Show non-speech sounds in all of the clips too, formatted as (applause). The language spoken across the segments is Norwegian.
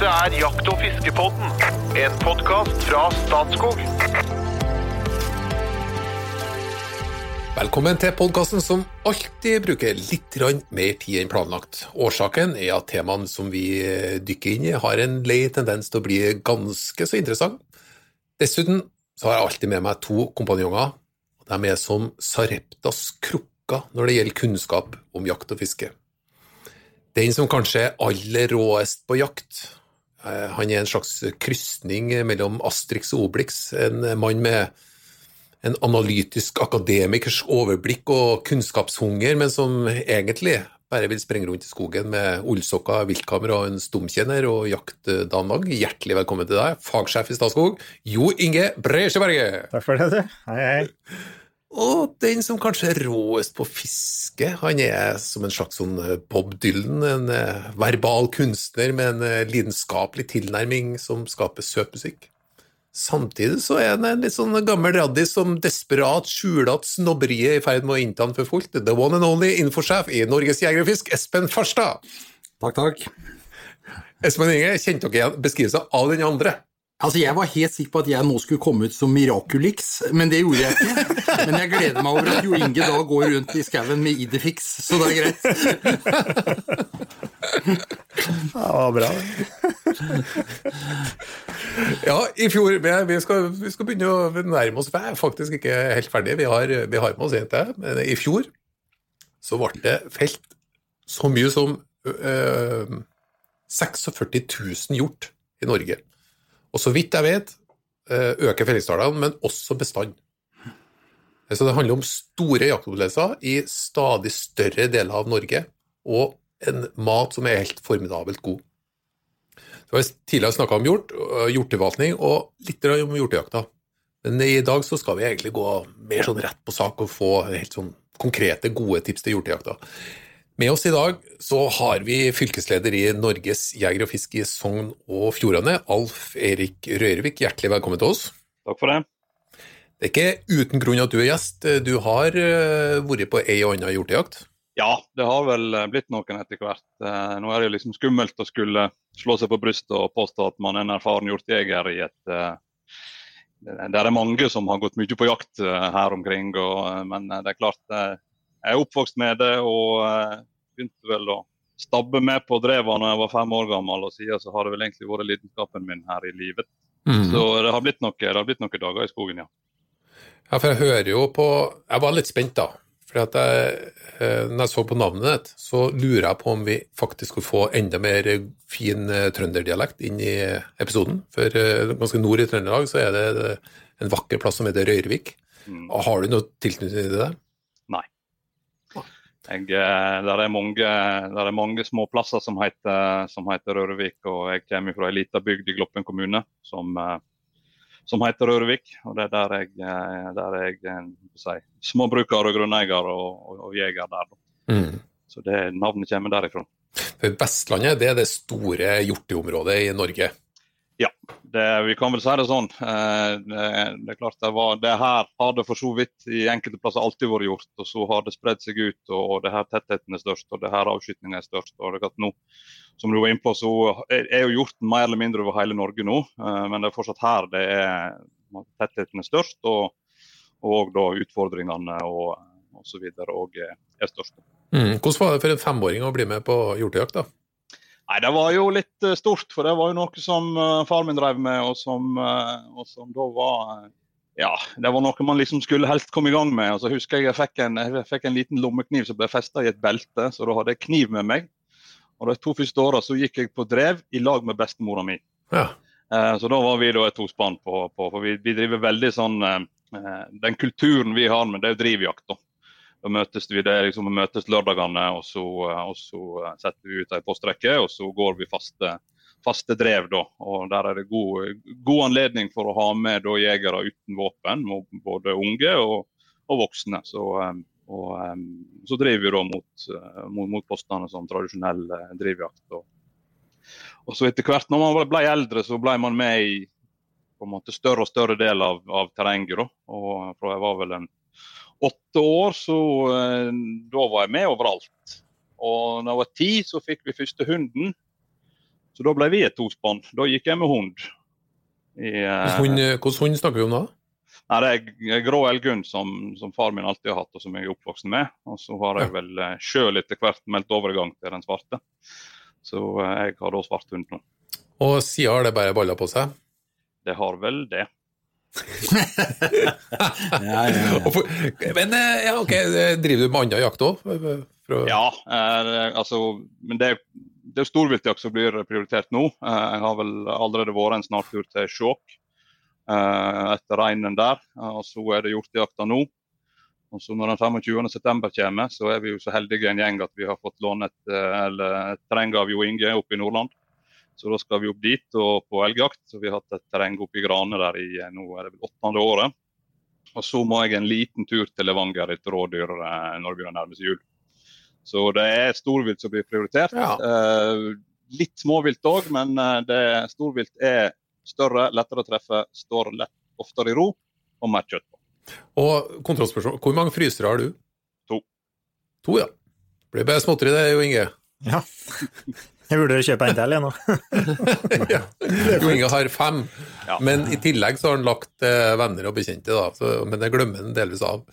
Dette er Jakt- og fiskepodden, en podkast fra Statskog. Velkommen til podkasten som alltid bruker litt mer tid enn planlagt. Årsaken er at temaene som vi dykker inn i, har en lei tendens til å bli ganske så interessant. Dessuten har jeg alltid med meg to kompanjonger. De er som Sareptas krukker når det gjelder kunnskap om jakt og fiske. Den som kanskje er aller råest på jakt, eh, han er en slags krysning mellom Astrix og Obelix, en mann med en analytisk akademikers overblikk og kunnskapshunger, men som egentlig bare vil sprenge rundt i skogen med ullsokker, viltkamera og en stumtjener og jakte dagen lang. Hjertelig velkommen til deg, fagsjef i Statskog, Jo Inge Bresjeberget. Takk for det. Hei, hei. Og den som kanskje er råest på fiske, han er som en slags sånn Bob Dylan, en eh, verbal kunstner med en eh, lidenskapelig tilnærming som skaper søt musikk. Samtidig så er han en litt sånn gammel raddis som desperat skjuler at snobberiet er i ferd med å innta han for fullt. The one and only infosjef i Norges Jeger og Fisk, Espen Farstad. Takk, takk. Espen Inge, kjente dere igjen beskrivelsen av den andre? Altså, Jeg var helt sikker på at jeg nå skulle komme ut som Miraculix, men det gjorde jeg ikke. Men jeg gleder meg over at Jo Inge da går rundt i skauen med Idefix, så det er greit. Ja, det var bra. Ja, i fjor vi- Vi skal, vi skal begynne å nærme oss. Vi er faktisk ikke helt ferdige. Vi har, vi har med oss en til. Men i fjor så ble det felt så mye som øh, 46 000 hjort i Norge. Og så vidt jeg vet, øh, øker fellingstallene, men også bestand. Så det handler om store jaktopplevelser i stadig større deler av Norge, og en mat som er helt formidabelt god. Det var tidligere snakka om hjort, øh, hjorteforvaltning og litt om hjortejakta. Men i dag så skal vi egentlig gå mer sånn rett på sak og få helt sånn konkrete, gode tips til hjortejakta. Med oss i dag så har vi fylkesleder i Norges Jeger og Fisk i Sogn og Fjordane, Alf Erik Rørvik. Hjertelig velkommen til oss. Takk for det. Det er ikke uten grunn at du er gjest. Du har øh, vært på ei og anna hjortejakt. Ja, det har vel eh, blitt noen etter hvert. Eh, Nå er det liksom skummelt å skulle slå seg på brystet og påstå at man er en erfaren hjortejeger i et eh, Det er mange som har gått mye på jakt eh, her omkring, og, eh, men eh, det er klart eh, jeg er oppvokst med det og eh, begynte vel å stabbe med på dreva når jeg var fem år gammel, og siden så har det vel egentlig vært lidenskapen min her i livet. Så det har noe, det har blitt noen dager i skogen, ja. Ja, for jeg hører jo på Jeg var litt spent, da. For at jeg, eh, når jeg så på navnet ditt, så lurer jeg på om vi faktisk skulle få enda mer fin eh, trønderdialekt inn i episoden. For ganske nord i Trøndelag så er det en vakker plass som heter Røyrvik. Mm. Har du noe tilknytning til det? Jeg, eh, der, er mange, der er mange små plasser som heter, som heter Rørvik, og jeg kommer fra ei lita bygd i Gloppen kommune som, eh, som heter Rørvik. og Det er der jeg, eh, der er jeg si, småbruker og grunneier og, og, og jeger der. Mm. Så det navnet kommer derifra. Vestlandet det er det store hjorteområdet i Norge. Ja, det, vi kan vel si det sånn. Eh, Det, det er klart det, var, det her har det for så vidt i enkelte plasser alltid vært gjort, og så har det spredd seg ut. og, og det her Tettheten er størst, og det her avskytingen er størst. og det er nå, Som du var inne på, så er jo hjorten mer eller mindre over hele Norge nå, eh, men det er fortsatt her det er tettheten er størst, og, og da utfordringene og, osv. er størst. Mm. Hvordan var det for en femåring å bli med på hjortejakt? da? Nei, Det var jo litt eh, stort, for det var jo noe som uh, far min drev med, og som, eh, og som da var eh, Ja, det var noe man liksom skulle helst komme i gang med. Og så husker jeg jeg fikk en, jeg fikk en liten lommekniv som ble festa i et belte, så da hadde jeg kniv med meg. Og De to første åra så gikk jeg på drev i lag med bestemora mi. Ja. Eh, Så da var vi da et tospann på, på for vi, vi driver veldig sånn eh, eh, Den kulturen vi har med det er drivjakt. da. Da møtes vi det liksom, møtes lørdagene, og så, og så eh, setter vi ut ei postrekke, og så går vi faste, faste drev. da. Og Der er det god, god anledning for å ha med da jegere uten våpen, både unge og, og voksne. Så, eh, og, eh, så driver vi da mot, mot, mot postene som tradisjonell drivjakt. Og, og så etter hvert, når man ble eldre, så ble man med i på en måte større og større del av, av terrenget. da. Og fra jeg var vel en åtte år, så eh, da var jeg med overalt. Og da jeg var ti, så fikk vi første hunden. Så da ble vi et tospann. Da gikk jeg med hund. Eh, Hund, Hvilken hund snakker vi om da? Nei, det er grå elghund som, som far min alltid har hatt, og som jeg er oppvokst med. Og så har jeg vel eh, sjøl etter hvert meldt overgang til den svarte. Så eh, jeg har da svart hund nå. Og siden har det bare balla på seg? Det har vel det. Ja, ja, ja. Men eh, ja, ok, driver du med annen jakt òg? Ja, eh, altså, men det, det er storviltjakt som blir prioritert nå. Eh, jeg har vel allerede vært en snartur til Skjåk eh, etter reinen der. eh, og så er det hjortejakta nå. Og så Når den 25.9 kommer, så er vi jo så heldige en gjeng at vi har fått låne et, eh, eller et av Jo Inge oppe i Nordland. Så da skal vi opp dit og på elgjakt. Så vi har hatt et terreng oppe i Grane der i eh, nå er det vel åttende året. Og så må jeg en liten tur til Levanger etter rådyr eh, når det nærmer seg jul. Så det er storvilt som blir prioritert. Ja. Eh, litt småvilt òg, men eh, det, storvilt er større, lettere å treffe, står lett, oftere i ro og mer kjøtt på. Og kontrollspørsmål, hvor mange frysere har du? To. To, ja. Blir bare småtteri det, Jo Inge. Ja. (laughs) Jeg burde kjøpe en til, jeg nå. (laughs) ja. Jo Inge har fem, Ja. men i tillegg så har han lagt eh, venner og bekjente, da. Så, men det glemmer han delvis av.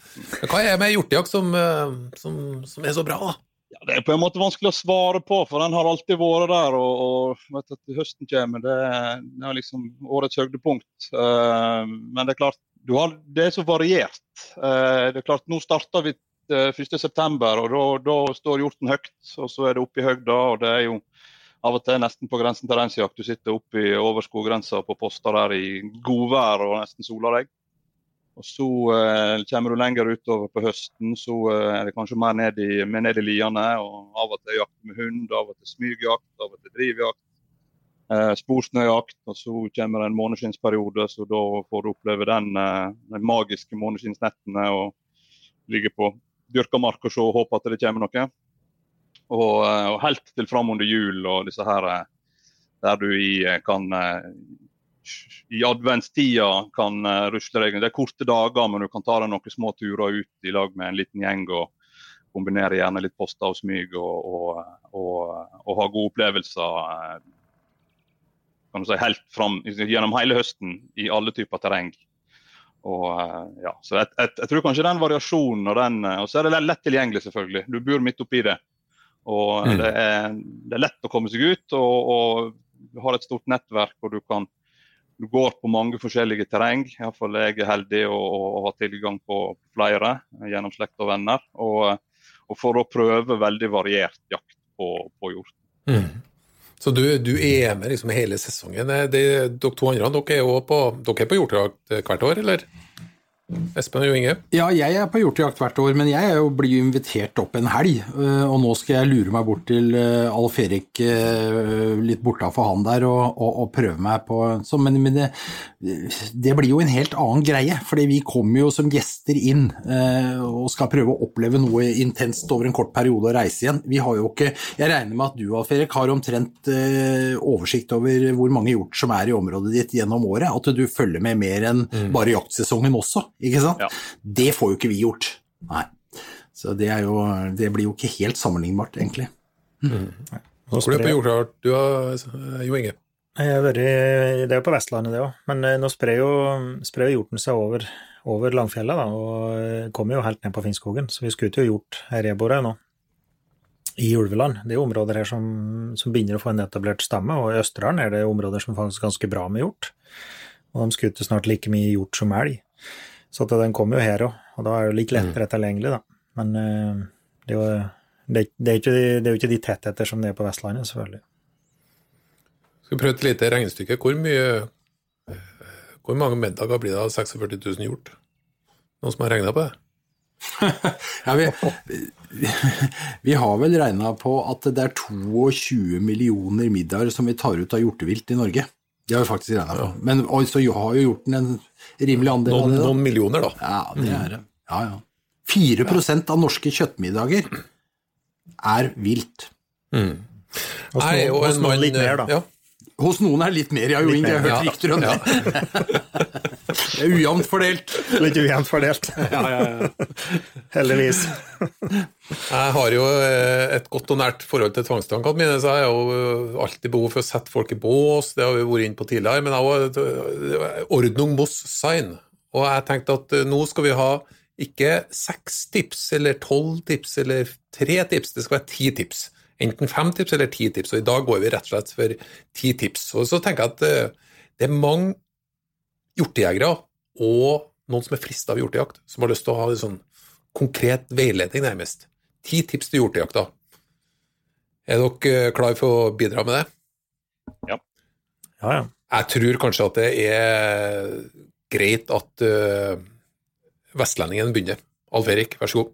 Men hva er det med hjortejakt som, eh, som, som er så bra, da? Ja, det er på en måte vanskelig å svare på, for den har alltid vært der. Og, og vet at høsten kommer, det, er- det er liksom årets høydepunkt. Eh, men det er klart, du har, det er så variert. Eh, det er klart, Nå starter vi 1.9, og da, står hjorten høyt. Og så er det oppe i høgda, og det er jo av og til nesten på grensen til reinsjakt. Du sitter oppe i over skoggrensa på poster der i godvær og nesten soler deg. Og så eh, kommer du lenger utover på høsten, så eh, er det kanskje mer ned i, mer ned i liene. og Av og til jakt med hund, av og til smygjakt, av og til drivjakt. Eh, sporsnøjakt. Og så kommer en måneskinnsperiode, så da får du oppleve den, eh, de magiske måneskinnsnettene og ligge på dyrka mark og se og håpe at det kommer noe. Og, eh, og helt til fram under jul og disse her eh, der du i, eh, kan i adventstida kan rusle deg. Det er korte dager, men du kan ta deg noen små turer ut i lag med en liten gjeng. og Kombinere gjerne litt poster og smyg og, og, og, og ha gode opplevelser kan du si, helt fram gjennom hele høsten i alle typer terreng. Og, eh, ja, så jeg, jeg, jeg tror kanskje den variasjonen og den Og så er det lett tilgjengelig, selvfølgelig. Du bor midt oppi det. Og Mm. det, er, det er lett å komme seg ut, og, og du har et stort nettverk, hvor du kan du går på mange forskjellige terreng. Iallfall jeg er heldig å, å, å ha tilgang på flere eh, gjennom slekt og venner. Og, og for å prøve veldig variert jakt på, på hjort. Så du, du er med liksom hele sesongen. Eh, Det, dere to andre dere er på, dere er på jordtrakt hvert år, eller? Espen og Jo Inge? Ja, jeg er på hjortejakt hvert år, men jeg er jo blir jo invitert opp en helg. øh, Og nå skal jeg lure meg bort til øh, Alf Erik øh, litt bortafor han der og, og, og prøve meg på så, Men, men det, det blir jo en helt annen greie, fordi vi kommer jo som gjester inn og skal prøve å oppleve noe intenst over en kort periode og reise igjen. Vi har jo ikke Jeg regner med at du, Alf Erik, har omtrent oversikt over hvor mange hjort som er i området ditt gjennom året. At du følger med mer enn bare jaktsesongen også, ikke sant? Ja. Det får jo ikke vi gjort. Nei. Så det, er jo, det blir jo ikke helt sammenlignbart, egentlig. Hvor Nå er du på jordklart, du har Jo Inge? jeg har vært, det er jo på Vestlandet, det òg. Men eh, nå sprer jo, sprer jo hjorten seg over, over Langfjella, da, og eh, kommer jo helt ned på Finnskogen. Så vi skuter jo hjort her jeg bor her nå, i ulveland. Det er jo områder her som, som begynner å få en etablert stamme, og i Østerdalen er det områder som faktisk ganske bra med hjort. Og de skuter snart like mye hjort som elg. Så at den kommer jo her òg, og da er det litt lettere tilgjengelig, da. Men eh, det er jo det, er- det, er ikke, det er jo ikke de tettheter som det er på Vestlandet, selvfølgelig. Skal vi prøve et lite regnestykke. Hvor mye Hvor mange middager blir det av 46 000 hjort? Noen som har regna på det? (laughs) Ja, vi, vi har vel regna på at det er 22 millioner middager som vi tar ut av hjortevilt i Norge. Det har jo faktisk regna på. Men oi, så har jo gjort den en rimelig andel av det, da. noen millioner, da. Ja, det er det. Ja, ja. 4% av norske kjøttmiddager er vilt. Hos Nei, og, og en noen litt mer, da. Ja. Hos noen er litt mer, ja, jo, Inge, jeg har mer, hørt ja. rykter om det. Det er ujevnt fordelt. Litt ujevnt fordelt. Ja, ja, ja. Heldigvis. Jeg har jo eh, et godt og nært forhold til tvangstankene mine, så jeg har jo eh, alltid behov for å sette folk i bås, det har vi vært inne på tidligere, men jeg har også ordnung moss sein. Og jeg tenkte at eh, nå skal vi ha ikke seks tips eller tolv tips eller tre tips, det skal være ti tips. Enten fem tips eller ti tips, og i dag går vi rett og slett for ti tips. Og så tenker jeg at eh, det er mange hjortejegere og noen som er frista av hjortejakt, som har lyst til å ha en sånn konkret veiledning, nærmest. Ti tips til hjortejakta. Er dere klar for å bidra med det? Ja, ja. Jeg tror kanskje at det er greit at uh, vestlendingen begynner. Alf Erik, vær så god.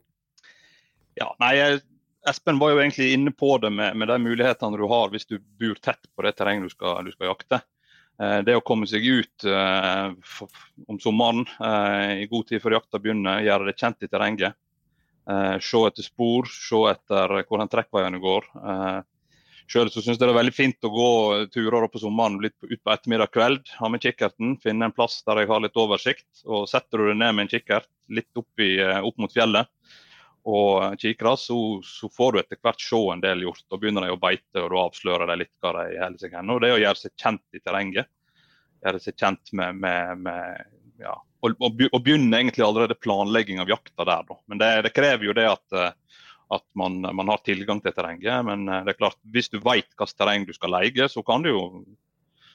Ja, nei, jeg- Espen var jo egentlig inne på det med, med de mulighetene du har hvis du bor tett på det terrenget du skal, du skal jakte. Eh, Det å komme seg ut eh, om sommeren eh, i god tid før jakta begynner, gjøre det kjent i terrenget. Eh, se etter spor, se etter hvor den trekkveiene går. Eh, Selv så syns jeg det er veldig fint å gå turer på sommeren litt på- ut på ettermiddag kveld. Ha med kikkerten, finne en plass der jeg har litt oversikt. og Setter du deg ned med en kikkert litt opp, opp mot fjellet og kikere, så, så får du etter hvert se en del hjort. Da begynner de å beite, og da avslører de litt hva de holder seg hen. Og det å gjøre seg kjent i terrenget. Gjøre seg kjent med, med, med ja, og, og begynne egentlig allerede planlegging av jakta der, da. Men det, det krever jo det at, eh, at man, man har tilgang til terrenget. Men eh, det er klart, hvis du vet hvilket terreng du skal leie, så kan du jo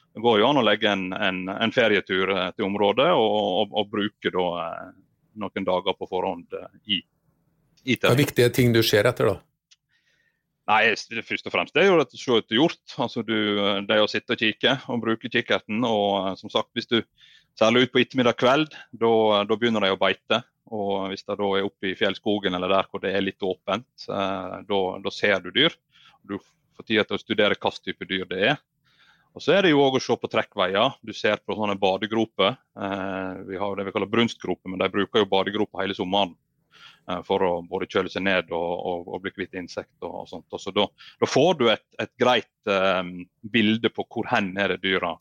det går jo an å legge en, en, en ferietur eh, til området og, og, og bruke da, noen dager på forhånd i Hva er viktige ting du ser etter, da? Nei, først og fremst det er jo å se etter hjort. Altså du, det å sitte og kikke og bruke kikkerten. Og eh, som sagt, hvis du særlig ut på ettermiddag kveld, da begynner de å beite. Og hvis de da er oppe i fjellskogen eller der hvor det er litt åpent, eh, da ser du dyr. Du får tid til å studere hvilken type dyr det er. Og så er det jo òg å se på trekkveier. Du ser på sånne badegroper. Eh, vi har det vi kaller brunstgroper, men de bruker jo badegroper hele sommeren for å både kjøle seg ned og, og, og bli kvitt insekter og sånt. Og så da, da får du et, et greit um, bilde på hvor hen er det dyra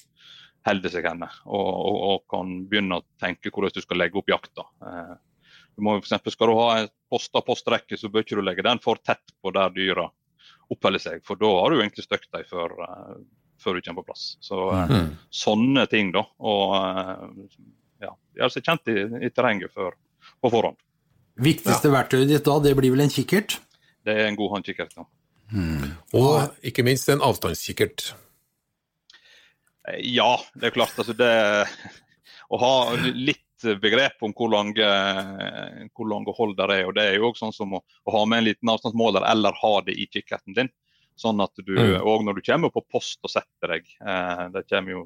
holder seg henne, og, og, og kan begynne å tenke hvordan du skal legge opp jakta. Uh, du må for eksempel, Skal du ha en posta postrekke, så bør ikke du legge den for tett på der dyra oppholder seg, for da har du egentlig støkt dem før, uh, før du kommer på plass. Så uh, Mm. sånne ting, da. Og eh, ja, gjøre seg kjent i, i terrenget før, på forhånd. Viktigste verktøyet ditt da, det blir vel en kikkert? Det er en god håndkikkert. Ja. Og ikke minst en avstandskikkert. Ja, det er klart. Altså det, å ha litt begrep om hvor lange, hvor lange hold der er, og det er jo også sånn som å, å ha med en liten avstandsmåler eller ha det i kikkerten din. Sånn at du Mm. når du kommer på post og setter deg eh, det kommer jo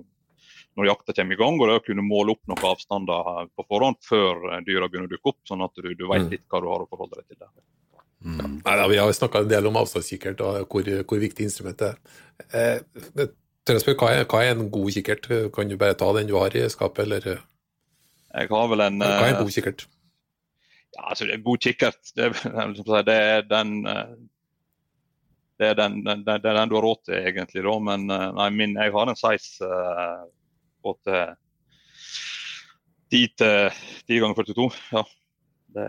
når jakta kommer i gang, og det å kunne måle opp noen avstander på forhånd før eh, dyra begynner å dukke opp, sånn at du, du vet Mm. litt hva du har å forholde deg til der. Nei, da, vi har snakka en del om avstandskikkert og hvor, hvor viktig instrumentet er. Eh, hva er, hva er en god kikkert? Kan du bare ta den du har i skapet, eller eh, Jeg har vel en hva er eh, en god kikkert? Ja, altså, det er god kikkert. Det, (laughs) det er den eh, det er den, den, den, den du har råd til, egentlig. Da. Men eh, nei, min, jeg har en size på til 10 til 10 ganger 42. Ja. Det,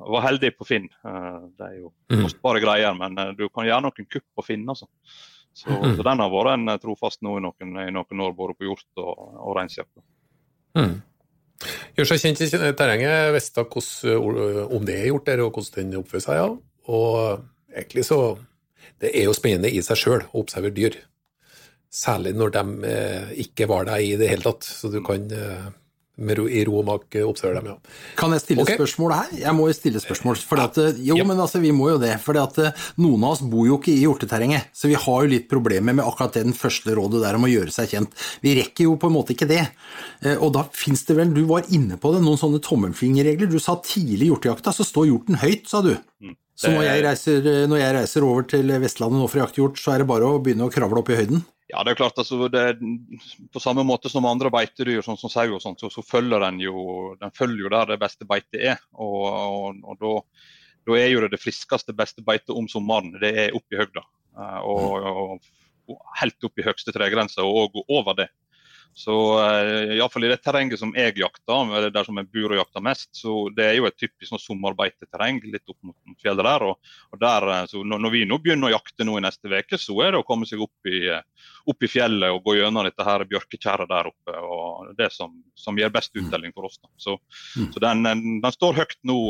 var heldig på Finn. Eh, det er jo Mm. kostbare greier, men eh, du kan gjøre noen kupp på Finn. altså. Så, Mhm. så den har vært en eh, trofast nå i noen, i noen år, både på hjort og, og reinsjakt. Mm. Gjør seg kjent i terrenget, visste om det er gjort der, og hvordan den oppfører seg. Ja. Og egentlig så Det er jo spennende i seg sjøl å observere dyr. Særlig når de eh, ikke var der i det hele tatt. Så du kan eh, med ro, i ro og mak eh, observere dem, ja. Kan jeg stille okay. spørsmål her? Jeg må jo stille spørsmål. At, jo, Ja. men altså, vi må jo det. For eh, noen av oss bor jo ikke i hjorteterrenget, så vi har jo litt problemer med akkurat det den første rådet der om å gjøre seg kjent. Vi rekker jo på en måte ikke det. Eh, Og da fins det vel, du var inne på det, noen sånne tommelfingerregler. Du sa tidlig i hjortejakta, så står hjorten høyt, sa du. Så når jeg, reiser, eh, når jeg reiser over til Vestlandet nå for å jakte hjort, så er det bare å begynne å kravle opp i høyden? Ja, det er klart altså, det, På samme måte som andre beitedyr, sånn som sau, og sånt, så, så følger den jo den følger jo der det beste beitet er. Og, og, og da, da er jo det det friskeste, beste beitet om sommeren. Det er oppe i høgda. Eh, Og, og, helt opp i høgste tregrense og over det. Så uh, Iallfall i det terrenget som jeg jakter, eller der som jeg bor og jakter mest, så det er jo et typisk sånn sommerbeiteterreng litt opp mot, mot fjellet der. Og, og der så når, når, vi nå begynner å jakte nå i neste uke, så er det å komme seg opp i, opp i fjellet og gå gjennom dette her bjørketjæret der oppe. og Det som, som gir best uttelling for oss. Da. Så, mm. så den, den, står høyt nå,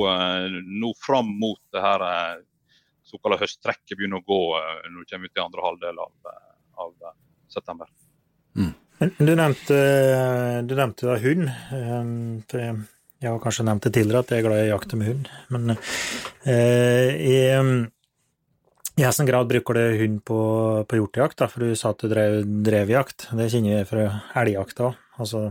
nå fram mot det her såkalte høsttrekket begynner å gå når du kommer ut i andre halvdel av, av september. Mm. Du nevnte, du nevnte da hund. for jeg har kanskje nevnt det tidligere at jeg er glad i å jakte med hund. Men eh, i, i hvilken grad bruker du hund på, på hjortejakt? For du sa at du drev drevjakt. Det kjenner vi fra elgjakt òg. Altså,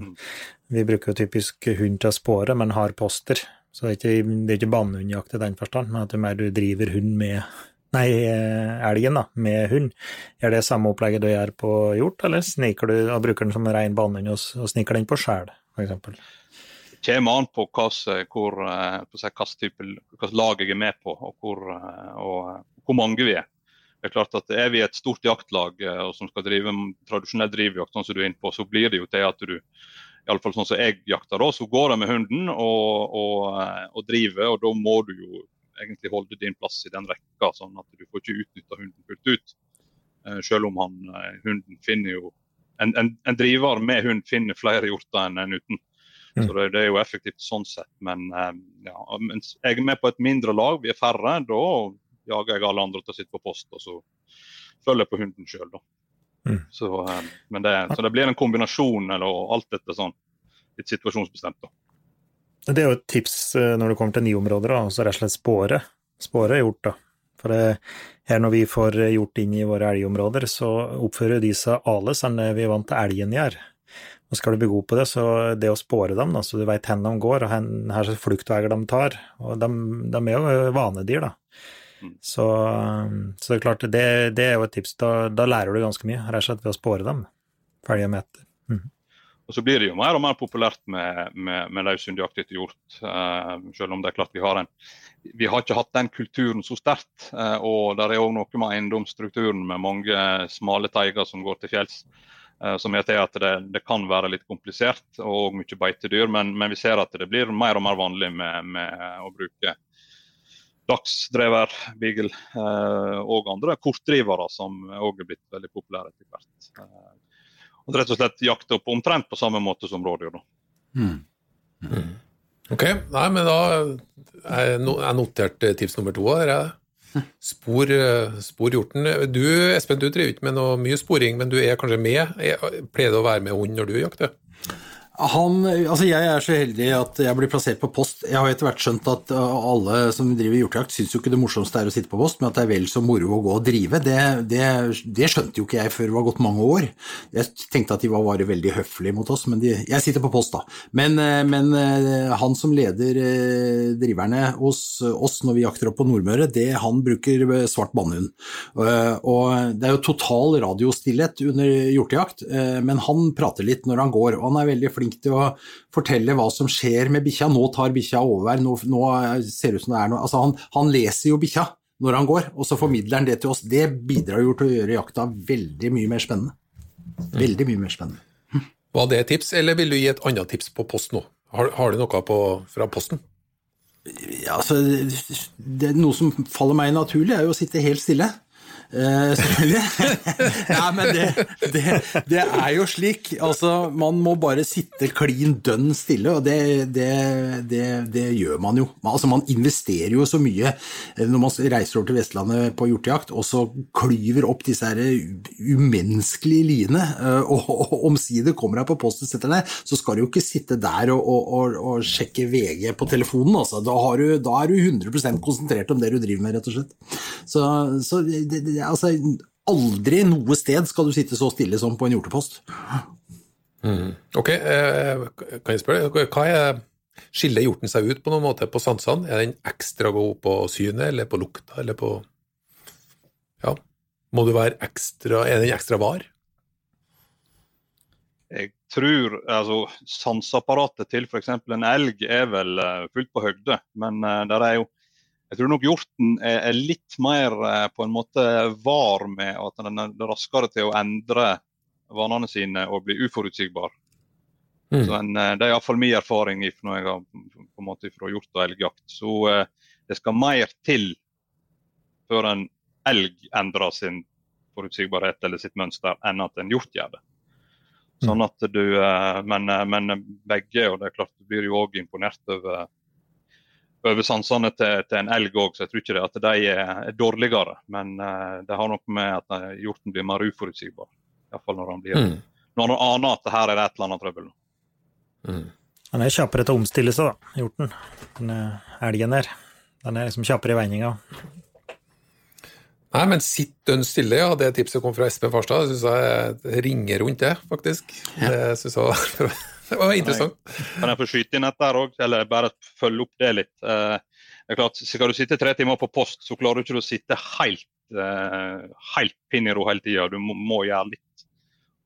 vi bruker jo typisk hund til å spåre, men har poster. Så det er ikke, det er ikke bannehundjakt i den forstand, men at det er mer du driver hund med nei, eh, elgen da, med hund. Er det samme opplegget du gjør på hjort, eller sniker du og bruker den som rein banehund og, og sniker den på skjell, f.eks.? Det kommer an på hvilket lag jeg er med på, og hvor, eh, og hvor, mange vi er. Det er klart at Er vi et stort jaktlag eh, som skal drive tradisjonell drivjakt, sånn som du er inne på, så blir det jo til at du i alle fall sånn som jeg jakter, så går jeg med hunden og, og, og driver. og Da må du jo egentlig holde din plass i den rekka, sånn at du får ikke utnytta hunden fullt ut. Uh, selv om han, uh, hunden finner jo en, en, en, driver med hund finner flere hjorter enn en uten. Mm. Så det, det, er jo effektivt sånn sett. Men um, ja, mens jeg er med på et mindre lag, vi er færre, da jager jeg alle andre til å sitte på post. Og så følger jeg på hunden sjøl, da. Mm. Så, det, så, det, blir en kombinasjon eller alt dette sånn. Litt situasjonsbestemt, da. Det er jo et tips eh, når det kommer til nye områder, altså rett og slett spåre. Spåre hjort, da. For det, her når vi får gjort inn i våre elgområder, så oppfører de seg annerledes enn vi er vant til elgen gjør. Og skal du bli god på det, så det å spåre dem, da, så du veit hvor de går, og her er fluktveier de tar, og de, de er jo vanedyr, da. Mm. Så, så, det er klart, det, det, er jo et tips. Da, da, lærer du ganske mye, rett og slett ved å spåre dem. Følge med etter. Og så blir det jo mer og mer populært med, med, med løshundjakt etter hjort. Uh, selv om det er klart vi har en Vi har ikke hatt den kulturen så sterkt. Uh, og det er òg noe med eiendomsstrukturen med mange smale teiger som går til fjells. Uh, som gjør til at det, det, kan være litt komplisert og mye beitedyr. Men, men, vi ser at det blir mer og mer vanlig med, med å bruke dagsdrever, beagle og andre kortdrivere, som òg er blitt veldig populære etter hvert og rett og slett jakte opp omtrent på samme måte som rådyr. Mm. Mm. Ok, nei, men da er jeg notert tips nummer to her. Spor, spor hjorten. Du Espen, du driver ikke med noe mye sporing, men du er kanskje med? Pleier du å være med hund når du jakter? Han, altså jeg er så heldig at jeg blir plassert på post. Jeg har etter hvert skjønt at uh, alle som driver hjortejakt, syns jo ikke det morsomste er å sitte på post, men at det er vel så moro å gå og drive. Det, det, det, skjønte jo ikke jeg før det var gått mange år. Jeg tenkte at de var bare veldig høflige mot oss, men de, jeg sitter på post, da. Men, uh, men uh, han som leder driverne hos oss når vi jakter opp på Nordmøre, det, han bruker svart bannhund. Og det er jo total radiostillhet under hjortejakt, men han prater litt når han går, og han er veldig flink flink til å fortelle hva som skjer med bikkja. Nå tar bikkja over', nå, nå, ser det ut som det er noe altså han, han leser jo bikkja når han går, og så formidler han det til oss. Det bidrar jo til å gjøre jakta veldig mye mer spennende. Veldig mye mer spennende. Var det et tips, eller vil du gi et annet tips på post nå? Har, har du noe på, fra posten? Ja, altså, det, noe som faller meg naturlig, er jo å sitte helt stille. Uh. (laughs) Nei, men det, det, det, er jo slik. Altså, man må bare sitte klin dønn stille, og det, det, gjør man jo. Altså, man investerer jo så mye eh, når man reiser over til Vestlandet på hjortejakt, og så klyver opp disse her umenneskelige liene, og, og, omsider kommer deg på posten, setter deg, så skal du jo ikke sitte der og, og, og sjekke VG på telefonen. Altså. Da, du, da, er du 100% konsentrert om det du driver med, rett og slett. Så, så det, altså, aldri noe sted skal du sitte så stille som på en hjortepost. Mm. Ok, eh, kan jeg spørre, hva er Skiller hjorten seg ut på noen måte på sansene? Er den ekstra god på synet, eller på lukta, eller på Ja, må du være ekstra Er den ekstra var? Jeg tror altså Sanseapparatet til f.eks. en elg er vel uh, fullt på høgde, men uh, der er jo jeg tror nok hjorten er, litt mer eh, på en måte var med at den er raskere til å endre vanene sine og bli uforutsigbar. Så en, eh, Det er iallfall min erfaring if- når jeg har på en måte fra hjort og elgjakt. Så eh, det skal mer til før en elg endrer sin forutsigbarhet eller sitt mønster, enn at en hjort gjør det. Sånn at du, men, men begge, og det er klart du blir jo òg imponert over, over sansene til, til en elg òg, så jeg tror ikke det at de er, er dårligere. Men eh, det har noe med at eh, hjorten blir mer uforutsigbar. Iallfall når han blir Mm. når han aner at her er det et eller annet trøbbel. Mm. Han er kjappere til å omstille seg, da, hjorten. Den eh, elgen der. Den er liksom kjappere i vendinga. Nei, men sitt dønn stille, ja. Det tipset kom fra Espen Farstad. Det syns jeg ringer rundt det, faktisk. Det synes jeg var, (laughs) (laughs) det var interessant. Kan jeg få skyte inn et der òg, eller bare følge opp det litt? Eh, det er klart, Skal du sitte tre timer på post, så klarer du ikke å sitte helt, eh, helt pinn i ro hele tida. Du må, gjøre litt.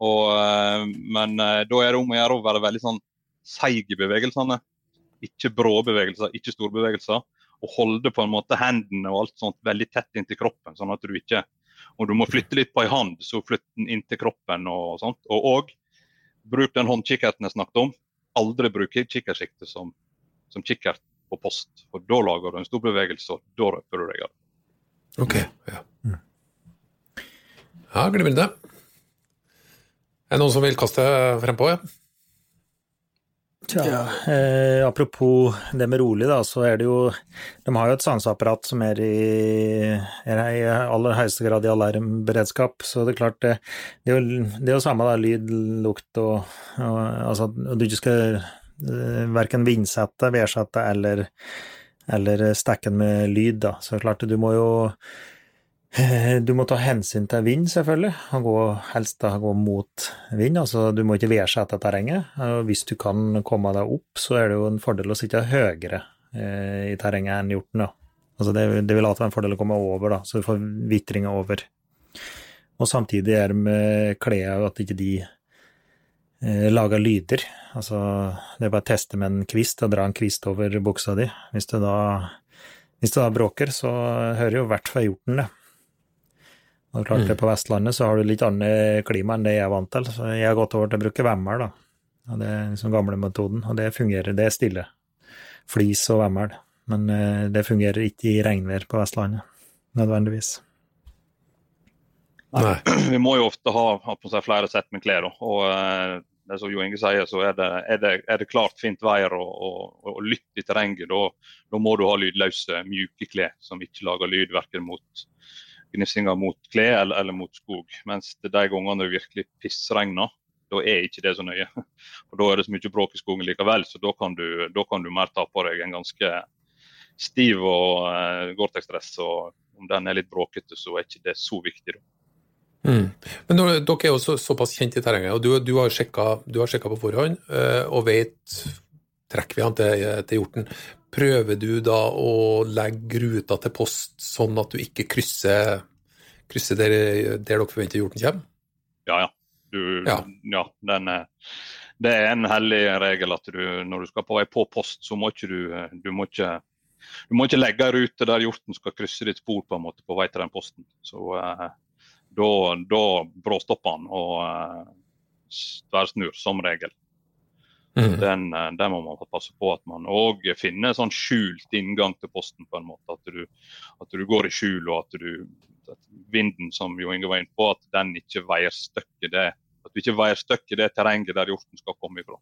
Og, eh, men da er det om å gjøre å være veldig sånn seig i bevegelsene. Ikke brå bevegelser, ikke store bevegelser. Og holde på en måte hendene og alt sånt veldig tett inntil kroppen. sånn at du ikke Om du må flytte litt på ei hand, så flytt den inntil kroppen og sånt. Og, og bruk den håndkikkerten jeg snakket om. Aldri bruk kikkertsikte som, som kikkert på post. For da lager du en stor bevegelse, og da røper du deg av. Ok, ja. Ja, glimrende. Er det noen som vil kaste frempå? Ja? Tja, eh, apropos det med rolig, da, så er det jo De har jo et sanseapparat som er i, er i aller høyeste grad i alarmberedskap, så det er klart det, det, er, jo, det er jo samme da, lyd, lukt og, og Altså at du ikke skal eh, verken vindsette, vedsette eller, eller stekke den med lyd, da. Så det er klart du må jo (laughs) Du må ta hensyn til vind, selvfølgelig, gå, helst da gå mot vind. altså Du må ikke værsette terrenget. og Hvis du kan komme deg opp, så er det jo en fordel å sitte høyere eh, i terrenget enn hjorten. da. Altså det, det vil alltid være en fordel å komme over, da, så du får vitringa over. Og samtidig er det med klærne at ikke de eh, lager lyder. Altså, det er bare å teste med en kvist og dra en kvist over buksa di. Hvis du da, hvis du da bråker, så hører jo hvert fall hjorten det. Og klart det På Vestlandet så har du litt annet klima enn det jeg er vant til. Så jeg har gått over til å bruke vemmel, da. Og det er liksom gamlemetoden, og det fungerer. Det er stille. Flis og vemmel. Men eh, det fungerer ikke i regnvær på Vestlandet, nødvendigvis. Nei. (clears throat) Vi må jo ofte ha, ha på seg flere sett med klær. Og eh, det som Jo Inge sier, så er det, er det, er det klart fint vær og, og, og lytt i terrenget. Da, da må du ha lydløse, mjuke klær som ikke lager lyd verken mot gnifsinga mot klær eller, eller mot skog. Mens de gangene det virkelig pissregner, da er ikke det så nøye. (laughs) Og Da er det så mye bråk i skogen likevel, så da kan du, kan du mer ta på deg en ganske stiv og uh, Gore-Tex-dress. Og om den er litt bråkete, så er ikke det så viktig. da. Mm. Men dere er jo så, såpass kjent i terrenget, og du, du har sjekka på forhånd uh, og vet trekker vi han til, til hjorten. Prøver du da å legge ruta til post sånn at du ikke krysser, krysser der, der dere forventer hjorten kommer? Ja, ja. Du, Ja. ja. den det er en hellig regel at du, når du skal på vei på post, så må ikke du, du må ikke du må ikke legge ei rute der hjorten skal krysse ditt spor på en måte på vei til den posten. Så eh, da, da bråstopper han og eh, tverrsnur, som regel. Mm. Den, eh, den må man passe på at man òg finner sånn skjult inngang til posten på en måte. At du, at du går i skjul og at du at vinden, som Jo Inge var inne på, at den ikke veier støkket det at du ikke veier støkket det terrenget der hjorten skal komme ifra.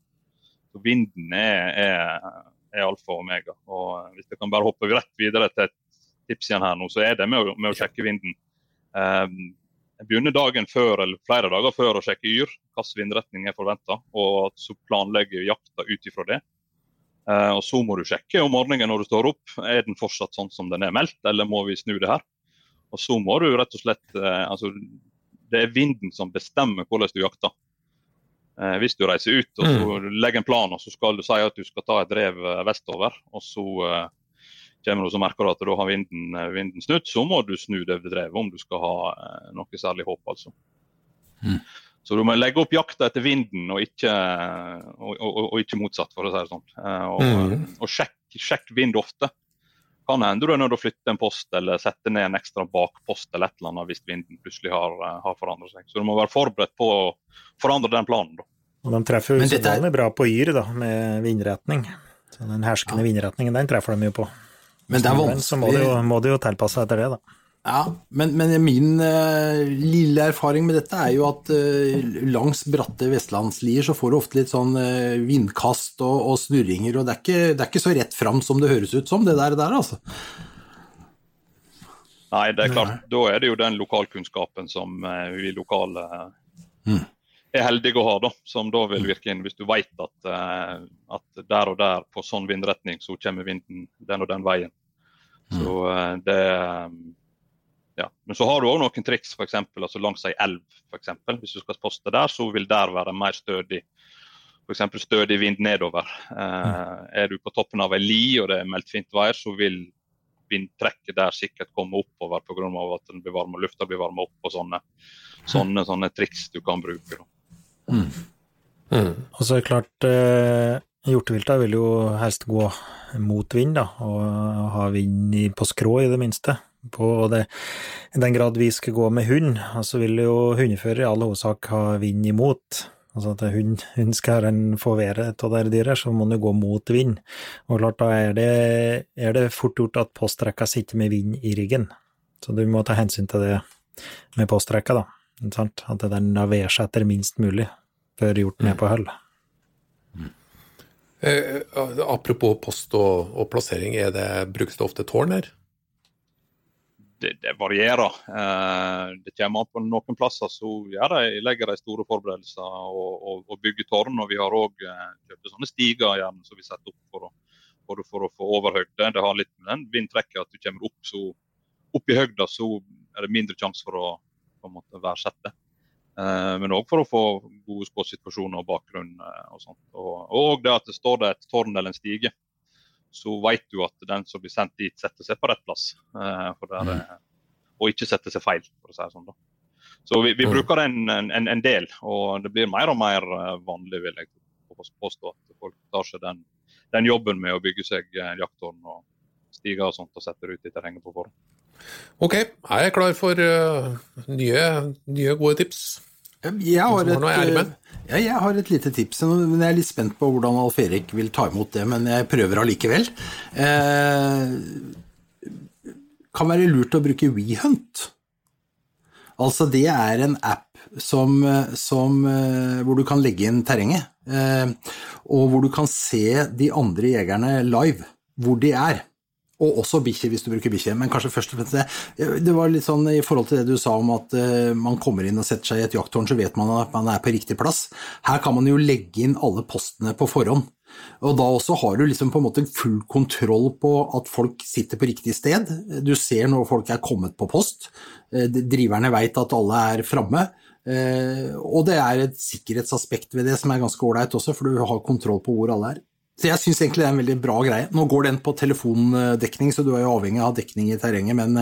Så Vinden er, er, er alfa og omega. Og eh, Hvis jeg kan bare hoppe rett videre til et tips igjen her nå, så er det med å, med å sjekke vinden. Um, jeg begynner dagen før eller flere dager før å sjekke yr, hvilken vindretning er forventa, og så planlegger jakta ut ifra det. Eh, og Så må du sjekke om morgenen når du står opp, er den fortsatt sånn som den er meldt, eller må vi snu det her. Og så må du rett og slett eh, altså, Det er vinden som bestemmer hvordan du jakter. Eh, hvis du reiser ut og så legger en plan og så skal du si at du skal ta et drev eh, vestover, og så kommer du så merker du at da har vinden, eh, vinden snudd, så må du snu det drevet om du skal ha eh, noe særlig håp. altså. Mm. Så du må legge opp jakta etter vinden, og ikke, og, og, og ikke motsatt, for å si det sånn. Eh, og Mm. og sjekk, sjekk vind ofte. Kan hende du er nødt til å flytte en post eller sette ned en ekstra bakpost eller et eller annet hvis vinden plutselig har, har forandret seg. Så du må være forberedt på å forandre den planen. da. Og de treffer dette er- bra på yr, da, med vindretning. Så den herskende vindretningen, den treffer de jo på. Men det er vanskelig. så må de jo, må de jo tilpasse seg etter det, da. Ja, men, men min uh, lille erfaring med dette er jo at uh, langs bratte vestlandslier så får du ofte litt sånn uh, vindkast og, og snurringer, og det er, ikke, det er ikke så rett fram som det høres ut som, det der, der altså. Nei, det er klart, da er det jo den lokalkunnskapen som vi lokale Mm. Er heldige å ha, da, som da vil virke inn. Hvis du vet at, eh, at der og der på sånn vindretning så kommer vinden den og den veien. Så eh, det ja. Men så har du òg noen triks, f.eks. Altså langs ei elv. For eksempel. Hvis du skal poste der, så vil der være mer stødig. F.eks. stødig vind nedover. Eh, er du på toppen av ei li og det er meldt fint vær, så vil vindtrekket der sikkert komme oppover pga. at den blir varm, og lufta blir varma opp. og sånne, sånne, sånne triks du kan bruke. Da. Mm. Og så er det klart, eh, hjortevilta vil jo helst gå mot vind, da, og ha vind på skrå i det minste. På det, I den grad vi skal gå med hund, så vil jo hundefører i all hovedsak ha vind imot. Altså at hund, hund skal en få været av det dyret, så må den gå mot vind. Og klart, da er det, er det fort gjort at postrekka sitter med vind i ryggen. Så du må ta hensyn til det med postrekka, da. Sant? At seg etter minst mulig før hjorten er på høll. Eh, apropos post og, og plassering, er det, brukes det ofte tårn her? Det, det varierer. Eh, det kommer an på noen plasser så ja, de legger de store forberedelser og, og, og bygger tårn. Og vi har òg eh, kjøpt sånne stiger gjerne, som vi setter opp for å, for, for å få overhøyde. Det har litt med den vindtrekket at du kommer opp, så, opp i høyda, så er det mindre sjanse for å på en måte verdsette. Eh, men òg for å få gode skuddsituasjoner og bakgrunn eh, og sånt. Og, det at det står det et tårn eller en stige, så vet du at den som blir sendt dit, setter seg på rett plass. Eh, er- og ikke setter seg feil, for å si det sånn. da. Så vi, vi Mm. bruker en, en, en del, og det blir mer og mer vanlig, vil jeg påstå, at folk tar seg den, den jobben med å bygge seg jakttårn og stiger og sånt og setter ut i terrenget på forhånd. Ok, jeg er klar for uh, nye, nye gode tips. Jeg har, et, ja, jeg har et lite tips, men jeg er litt spent på hvordan Alf Erik vil ta imot det, men jeg prøver allikevel. Eh, kan være lurt å bruke WeHunt. Altså, det er en app som, som, eh, hvor du kan legge inn terrenget, eh, og hvor du kan se de andre jegerne live, hvor de er. Og også bikkje, hvis du bruker bikkje. Men kanskje først og fremst det. Det var litt sånn i forhold til det du sa om at eh, man kommer inn og setter seg i et jakttårn, så vet man at man er på riktig plass. Her kan man jo legge inn alle postene på forhånd. Og da også har du liksom på en måte full kontroll på at folk sitter på riktig sted. Du ser når folk er kommet på post. Eh, Driverne veit at alle er framme. Eh, Og det er et sikkerhetsaspekt ved det som er ganske ålreit også, for du har kontroll på hvor alle er. Så jeg syns egentlig det er en veldig bra greie. Nå går den på telefondekning, så du er jo avhengig av dekning i terrenget, men,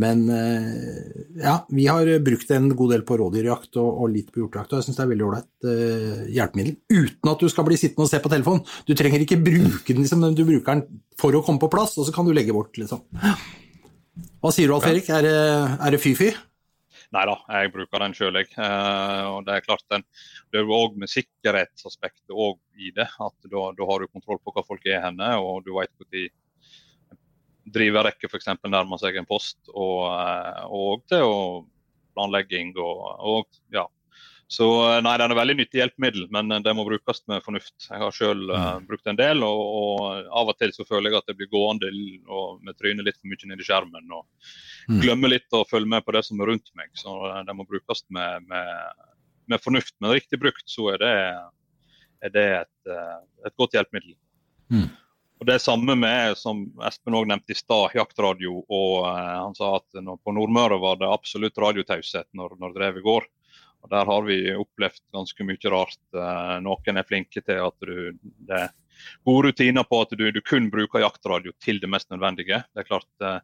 men eh, ja, vi har brukt en god del på rådyrjakt og, og litt på hjortejakt, og jeg syns det er veldig ålreit eh, hjelpemiddel. Uten at du skal bli sittende og se på telefonen. Du trenger ikke bruke den, liksom, du bruker den for å komme på plass, og så kan du legge bort, liksom. Hva sier du, Alf Erik? Er det, er det fy-fy? Nei da, jeg bruker den sjøl, jeg. Eh, og det er klart den, det er jo òg med sikkerhetsaspektet òg i det. At da, da har du kontroll på hva folk er henne, og du vet når driverrekke f.eks. nærmer seg en post. Og, eh, og til og planlegging og, og ja. Så eh, nei, den er veldig nyttig hjelpemiddel, men eh, det må brukes med fornuft. Jeg har sjøl uh, brukt en del, og, og av og til så føler jeg at jeg blir gående og med trynet litt for mye ned i skjermen. og Mm. glemmer litt å følge med på det som er rundt meg. Så eh, det må brukes med, med, med fornuft. Men riktig brukt så er det, er det et, eh, et godt hjelpemiddel. Mm. Og Det samme med, som Espen også nevnte i stad, jaktradio. og uh, Han sa at på Nordmøre var det absolutt radiotaushet når, når drevet går. Og Der har vi opplevd ganske mye rart. Eh, noen er flinke til at du, det er gode rutiner på at du, du kun bruker jaktradio til det mest nødvendige. Det er klart eh,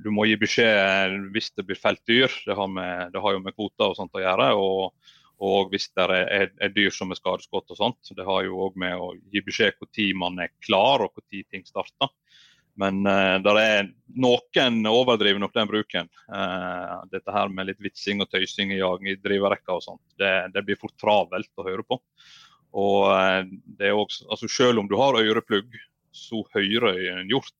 du må gi beskjed hvis det blir felt dyr. Det har, med, det har jo med kvoter og sånt å gjøre. Og, og hvis det er, er, er dyr som er skadeskutt og sånt. Det har jo òg med å gi beskjed når man er klar og når ting starter. Men uh, der er noen overdriver nok den bruken. Uh, dette her med litt vitsing og tøysing i, i driverekka og sånt, det, det, blir fort travelt å høre på. Og uh, det er også, altså Selv om du har øreplugg, så hører en hjort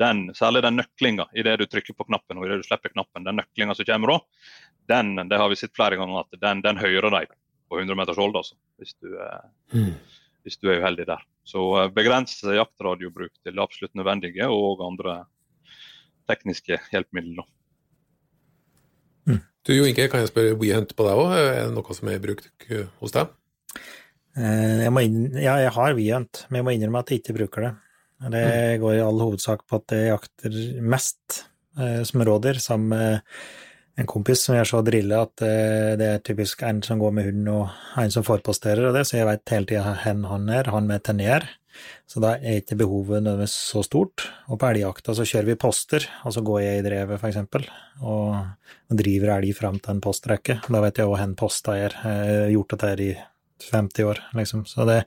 den, særlig den nøklinga idet du trykker på knappen og idet du slipper knappen, den nøklinga som kommer da, den det har vi sett flere ganger at den, den hører de på 100 meters hold, altså, hvis du, mm. Hvis du er uheldig der. Så begrens jaktradiobruk til det absolutt nødvendige og andre tekniske hjelpemidler. Mm. Du Jo Inge, kan jeg spørre WeHunt på deg òg? Er det noe som er brukt hos deg? Eh, jeg inn, ja, jeg har WeHunt, men jeg må innrømme at jeg ikke bruker det. Det mm. går i all hovedsak på at jeg jakter mest eh, som rådyr, sammen med en kompis som gjør så drille at eh, det er typisk en som går med hund og en som forposterer og det, så jeg veit hele tida hvor han er, han med tenner. Så da er ikke behovet nødvendigvis så stort. Og på elgjakta så kjører vi poster, og så går jeg i drevet, for eksempel, og, driver elg fram til en postrekke. Da vet jeg òg hvor posta er. Jeg har gjort dette her i 50 år, liksom. Så, det,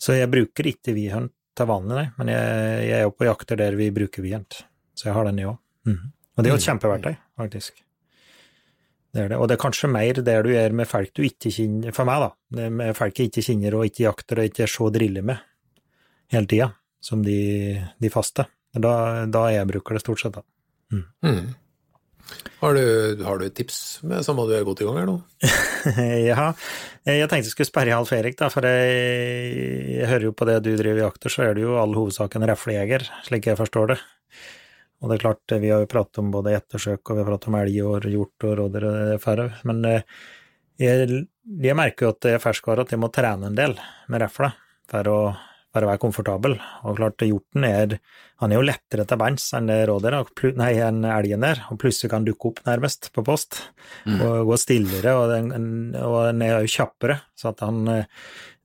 så jeg bruker ikke vidhunt til vanlig, nei, men jeg, jeg er jo på jakter der vi bruker vidhunt. Så jeg har den, jeg òg. Mm. Og det er jo et mm. kjempeverktøy, faktisk. Det er det. Og det er kanskje mer det du gjør med folk du ikke kjenner, for meg, da, med folk jeg ikke kjenner og ikke jakter og ikke er så drillig med hele tida, som de, de faste. Da, da jeg bruker det stort sett, da. Mm. Mm. Har, du, har, du, et tips med samme du er godt i gang her nå? (laughs) ja, jeg tenkte jeg skulle sperre Alf Erik, da, for jeg, jeg, hører jo på det du driver i jakter, så er det jo all hovedsak en reflejeger, slik jeg forstår det. Og det er klart, vi har jo pratet om både ettersøk, og vi har pratet om elg og hjort og rådyr og færre, men eh, jeg, jeg, merker jo at er ferskvare at jeg må trene en del med refla for å, å være komfortabel. Og klart, hjorten er han er jo lettere til bands enn rådyret, nei, enn elgen der, og plutselig kan dukke opp nærmest på post, mm. og gå stillere, og den, og den er jo kjappere, så at han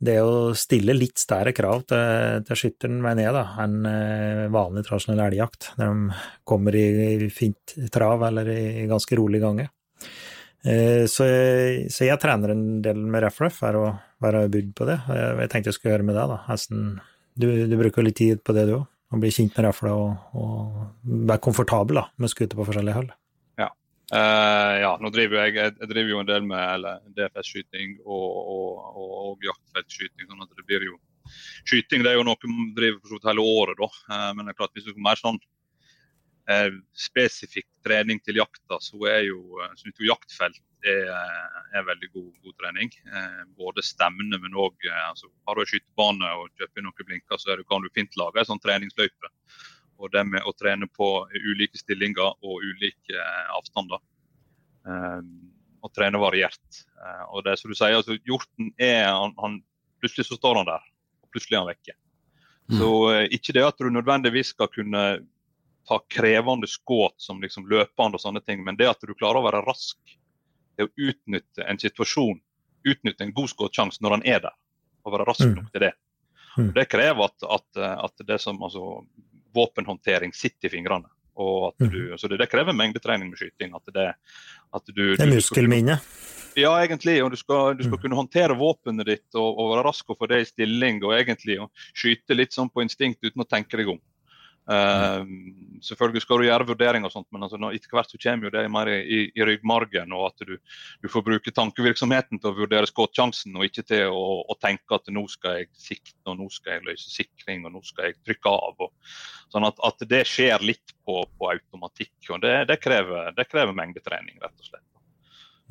det er å stille litt større krav til, til skytteren, mener jeg, da, enn eh, vanlig tradisjonell elgjakt, når de kommer i fint trav eller i ganske rolig gange. Eh, så jeg, så jeg trener en del med RefRef, er å være bygd på det. Jeg tenkte jeg skulle høre med deg, da. Du, du bruker litt tid på det, du òg? Å bli kjent med refla og, og være komfortabel da, med skuter på forskjellige hold? Uh, ja, nå driver jeg, jeg driver jo en del med DFS-skyting og, og, og, og jaktfeltskyting. sånn at det blir jo Skyting det er jo noe man driver for hele året, da. Uh, men det er klart hvis du får mer sånn uh, spesifikk trening til jakta, så er jo, synes jo jaktfelt er, er veldig god, god trening. både stemmende, men òg altså, Har du en skytebane og kjøper noen blinker, så du, kan du fint lage en sånn treningsløype og det med å trene på ulike stillinger og ulike eh, avstander. Um, og trene variert. Og det som du sier, altså, Hjorten er han, han, Plutselig så står han der, og plutselig er han vekke. Mm. Så ikke det at du nødvendigvis skal kunne ta krevende skudd som liksom løpende og sånne ting, men det at du klarer å være rask til å utnytte en situasjon, utnytte en god skuddsjanse når han er der, og være rask mm. nok til det. Og Det krever at, at, at det som altså, våpenhåndtering sitter i fingrene. Og at du, mm. så det, det, krever mengdetrening med skyting. At det, at du, det er muskelminne? Ja, egentlig. og Du skal, du skal mm. kunne håndtere våpenet ditt og, og, være rask og få det i stilling. Og egentlig og skyte litt sånn på instinkt uten å tenke deg om. Uh, selvfølgelig skal du gjøre vurderinger, og sånt, men altså, etter hvert så kommer jo det mer i, i ryggmargen. og At du, du, får bruke tankevirksomheten til å vurdere skuddsjansen, og ikke til å, å, tenke at nå skal jeg sikte, og nå skal jeg løse sikring, og nå skal jeg trykke av. Og, sånn at, at, det skjer litt på, på automatikk. og Det, det, krever, det krever, mengdetrening, rett og slett.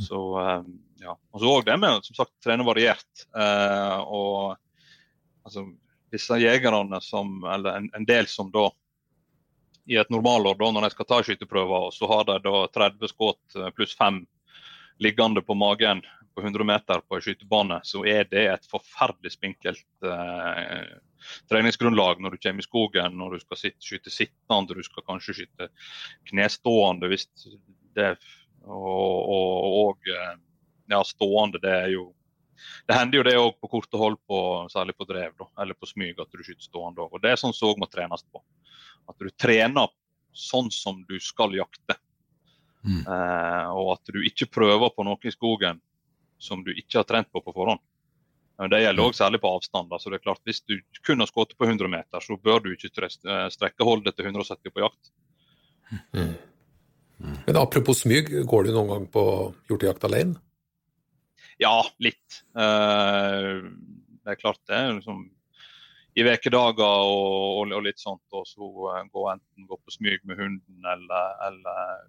Så, uh, ja. Og så òg det med som sagt, trene variert. Uh, og altså, disse jegerne som, eller en, en del som da i et normalår, da, når de skal ta skyteprøver, og så har de da 30 skudd eh, pluss 5 liggende på magen på 100 meter på en skytebane, så er det et forferdelig spinkelt eh, treningsgrunnlag når du kommer i skogen, når du skal sitte, skyte sittende, du skal kanskje skyte knestående hvis det og, og, eh, ja, stående, det er jo det hender jo det òg på korte hold, på, særlig på drev da, eller på smyg, at du skyter stående. Og Det er sånn som òg må trenes på. At du trener sånn som du skal jakte. Mm. Eh, og at du ikke prøver på noe i skogen som du ikke har trent på på forhånd. Men Det gjelder også særlig på avstand. så det er klart Hvis du kun har skutt på 100 meter, så bør du ikke strekke holdet til 170 på jakt. Mm. Men apropos smyg, går du noen gang på hjortejakt alene? Ja, litt. Uh, det er klart det. liksom i ukedager og, og, og, litt sånt, og så gå enten gå på smyg med hunden eller, eller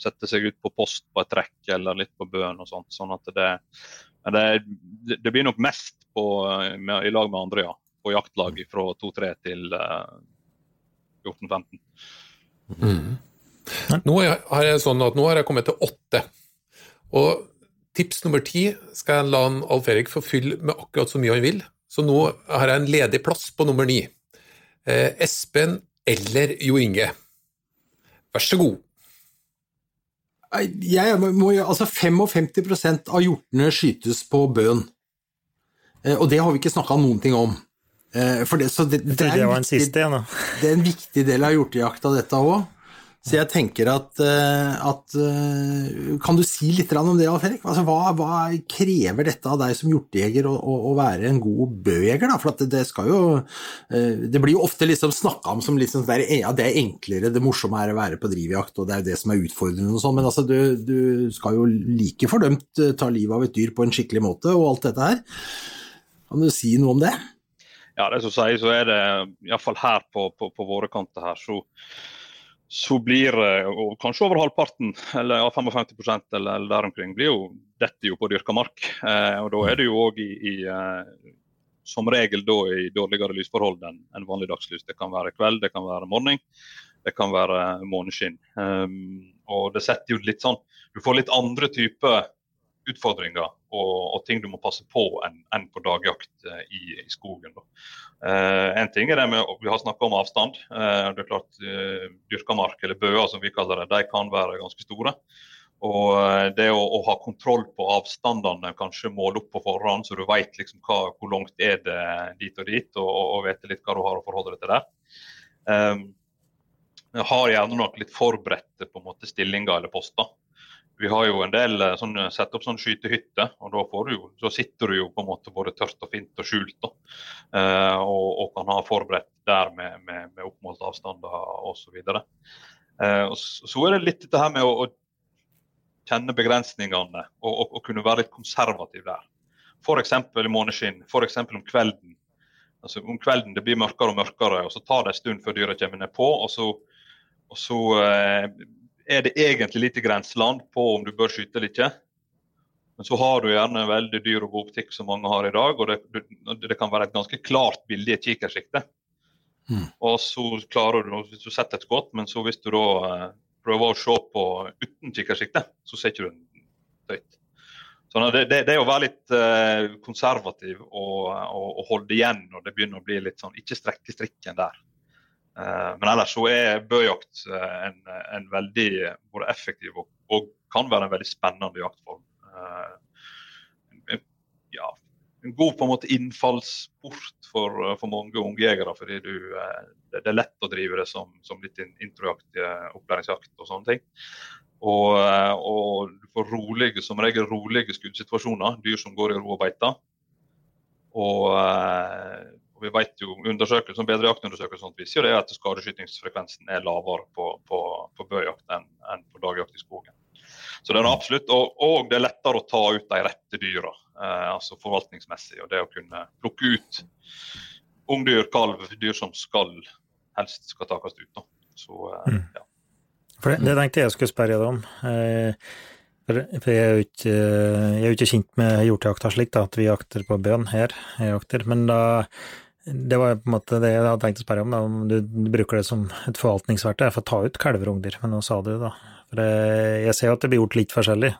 sette seg ut på post på et trekk eller litt på bøen og sånt. sånn at det, det, det blir nok mest på, med, i lag med andre, ja. På jaktlag fra 2-3 til uh, 14-15. Mm. Nå har jeg sånn at nå har jeg kommet til åtte. Og tips nummer ti skal jeg la Alf Erik få fylle med akkurat så mye han vil. Så nå har jeg en ledig plass på nummer ni. Eh, Espen eller Jo Inge. Vær så god. Jeg må, altså 55% av hjortene skytes på bøen. Eh, og det har vi ikke snakka noen ting om. Eh, for det, så det, det, er viktig, det, er en viktig del av hjortejakta, dette òg. Så jeg tenker at, eh, at, eh, Kan du si litt om det, Alf Erik? Altså, hva, hva, krever dette av deg som hjortejeger å, å, være en god bøjeger? For det, det, skal jo eh, Det blir jo ofte liksom snakka om som liksom, ja, det er enklere, det morsomme er å være på drivjakt, og det er jo det som er utfordrende og sånn, men altså, du, du, skal jo like fordømt ta livet av et dyr på en skikkelig måte og alt dette her. Kan du si noe om det? Ja, det som sier, så er det iallfall her på, på, på våre kanter her, så så blir og kanskje over halvparten, eller ja, 55 eller, eller der omkring, blir jo dette jo på dyrka mark. Eh, og Da er det jo òg i, i eh, som regel da i dårligere lysforhold enn en vanlig dagslys. Det kan være kveld, det kan være morgen, det kan være måneskinn. Um, og det setter jo litt sånn Du får litt andre typer utfordringer og, og, ting du må passe på enn, en på dagjakt uh, i, i, skogen. Uh, en ting er det med, Vi har snakka om avstand. Uh, det er klart uh, Dyrkamark, eller bøer som vi kaller det, de kan være ganske store. Og det å, å, ha kontroll på avstandene, kanskje måle opp på forhånd, så du vet liksom hva, hvor langt er det dit og dit, og, og, og vite litt hva du har å forholde deg til der. Um, har gjerne nok litt forberedte stillinger eller poster. Vi har jo en del eh, sånn, eh, sett opp sånn skytehytter, og da, jo, da, sitter du jo på en måte både tørt og fint og skjult. Da. Eh, og, og, kan ha forberedt der med, med, med oppmålte avstander osv. Eh, så er det litt dette her med å, å kjenne begrensningene og, og, og, kunne være litt konservativ der. F.eks. i måneskinn, f.eks. om kvelden. Altså, om kvelden det blir mørkere og mørkere, og så tar det en stund før dyra kommer ned på. og så, og så eh, er det egentlig litt grenseland på om du bør skyte eller ikke. Men så har du gjerne en veldig dyr og god optikk som mange har i dag, og det, det kan være et ganske klart bilde i et kikkersikte. Mm. Og så klarer du hvis du setter et skudd, men så hvis du da eh, prøver å se på uten kikkersikte, så ser ikke du en tøyt. Så det, det, det, er å være litt eh, konservativ og, og, og, holde igjen når det begynner å bli litt sånn Ikke strekke strikken der. Eh, men ellers så er bøjakt eh, en, en veldig både effektiv og, og, kan være en veldig spennende jaktform. Eh, ja, en god på en måte innfallsport for, for mange ungjegere. fordi du, det, er lett å drive det som, som litt introjakt, opplæringsjakt og sånne ting. Og, og, du får rolige, som regel rolige skuddsituasjoner, dyr som går i ro og beiter. Og og vi vet jo, undersøkelser, Bedre jaktundersøkelser viser jo det at skadeskytingsfrekvensen er lavere på, på, på bøjakt enn, enn, på dagjakt i skogen. Så det er absolutt, og, og, det er lettere å ta ut de rette dyra, eh, altså forvaltningsmessig. Og det å kunne plukke ut ungdyr, kalv, dyr som skal helst skal takes ut. Da. Så, eh, mm. ja. For det, det, tenkte jeg skulle spørre deg om. Eh, for, jeg er jo ikke, jeg er jo ikke kjent med hjortejakta slik, da, at vi jakter på bøn her. Jeg jakter, men da det var på en måte det jeg hadde tenkt å spørre om, da, om du, bruker det som et forvaltningsverktøy for å ta ut kalver og ungdyr, men nå sa du det, da. For jeg ser jo at det blir gjort litt forskjellig,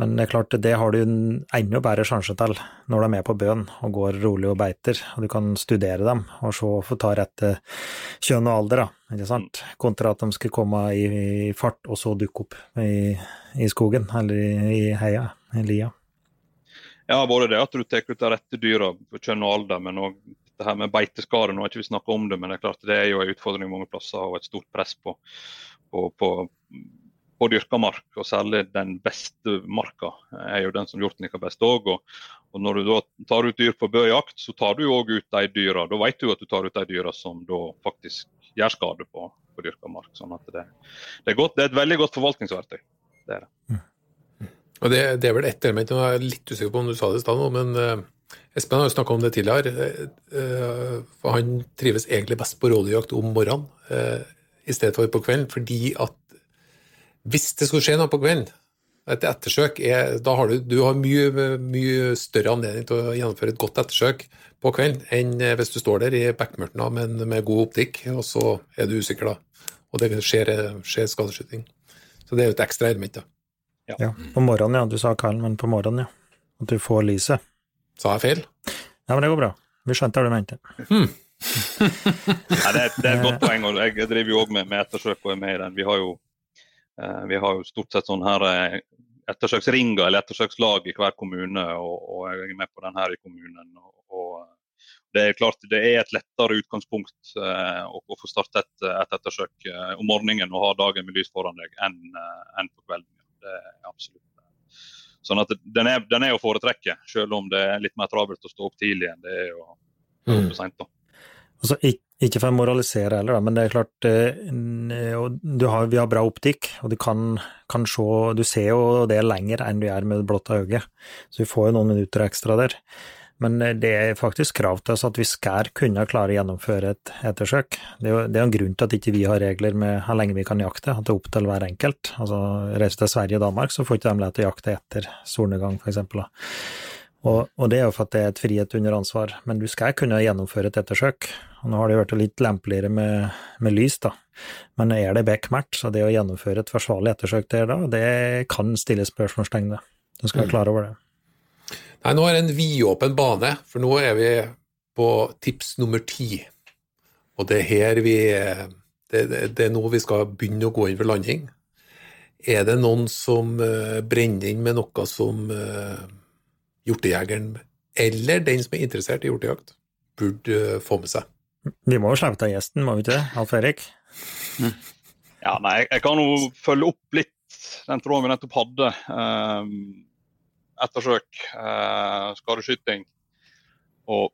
men det er klart, det har du en enda bedre sjanse til når du er med på bøen og går rolig og beiter, og du kan studere dem og så få ta rett kjønn og alder, da, ikke sant, kontra at de skal komme i, fart og så dukke opp i, i skogen eller i, i heia, i lia. Ja, både det at du tar ut de rette dyra på kjønn og alder, men òg det her med beiteskader. Nå har ikke vi snakka om det, men det er klart det er jo en utfordring mange plasser og et stort press på, på, på, på dyrka mark, og særlig den beste marka er jo den som hjorten liker best òg. Og, og, når du da tar ut dyr på bøjakt, så tar du òg ut de dyra. Da vet du at du tar ut de dyra som da faktisk gjør skade på, på dyrka mark. Sånn at det, det, er godt, det, er et veldig godt forvaltningsverktøy. Det er det. Og det, det, er vel ett element, jeg er litt usikker på om du sa det i stad men uh, Espen har jo snakka om det tidligere. Uh, for han trives egentlig best på rådyrjakt om morgenen uh, i stedet for på kvelden, fordi at hvis det skulle skje noe på kvelden, et ettersøk er, da har du, du har mye, mye, større anledning til å gjennomføre et godt ettersøk på kvelden enn hvis du står der i bekmørket med, med god optikk, og så er du usikker da. Og det skjer, skjer skadeskyting. Så det er jo et ekstra element. da. Ja. ja. På morgenen, ja. Du sa kallen, men på morgenen, ja. At du får lyset. Sa jeg feil? Ja, men det går bra. Vi skjønte hva du mente. Mm. (laughs) ja, det, er, det, er, et godt poeng. og Jeg driver jo òg med, med ettersøk og er med i den. Vi har jo Eh, vi har jo stort sett sånn her eh, ettersøksringer eller ettersøkslag i hver kommune, og, og, jeg er med på den her i kommunen. Og, og, det er klart det er et lettere utgangspunkt eh, å, å, få starte et, et ettersøk eh, om morgenen og ha dagen med lys foran deg enn enn en på kvelden. Det er absolutt. Sånn at den er, den er å foretrekke, selv om det er litt mer travelt å stå opp tidlig enn det er å stå mm. sent. Altså, ikke for å moralisere heller, men det er klart eh, har, Vi har bra optikk, og du kan, kan se Du ser jo det lenger enn du gjør med det blotte øyet, så vi får jo noen minutter ekstra der. Men eh, det er faktisk krav til oss at vi skal kunne klare å gjennomføre et ettersøk. Det er jo det er en grunn til at ikke vi har regler med hvor lenge vi kan jakte, at det er opp til hver enkelt. Altså, Reiser til Sverige og Danmark, så får ikke de lov til å jakte etter solnedgang, f.eks. Og, og, det er jo for at det er et frihet under ansvar, men du skal kunne gjennomføre et ettersøk. Og nå har det vært litt lempeligere med, med, lys, da, men er det bekmørkt, så det å gjennomføre et forsvarlig ettersøk der da, det kan stilles spørsmålstegn ved. Du skal være mm. klar over det. Nei, nå er det en vidåpen bane, for nå er vi på tips nummer ti. Og det er her vi det, det, det er nå vi skal begynne å gå inn for landing. Er det noen som uh, brenner inn med noe som uh, hjortejegeren eller den som er interessert i hjortejakt, burde uh, få med seg. Vi må jo slippe til gjesten, må vi ikke det? Alf Erik? Mm. Ja, nei, jeg kan jo følge opp litt den tråden vi nettopp hadde. Um, ettersøk, uh, skadeskyting. Og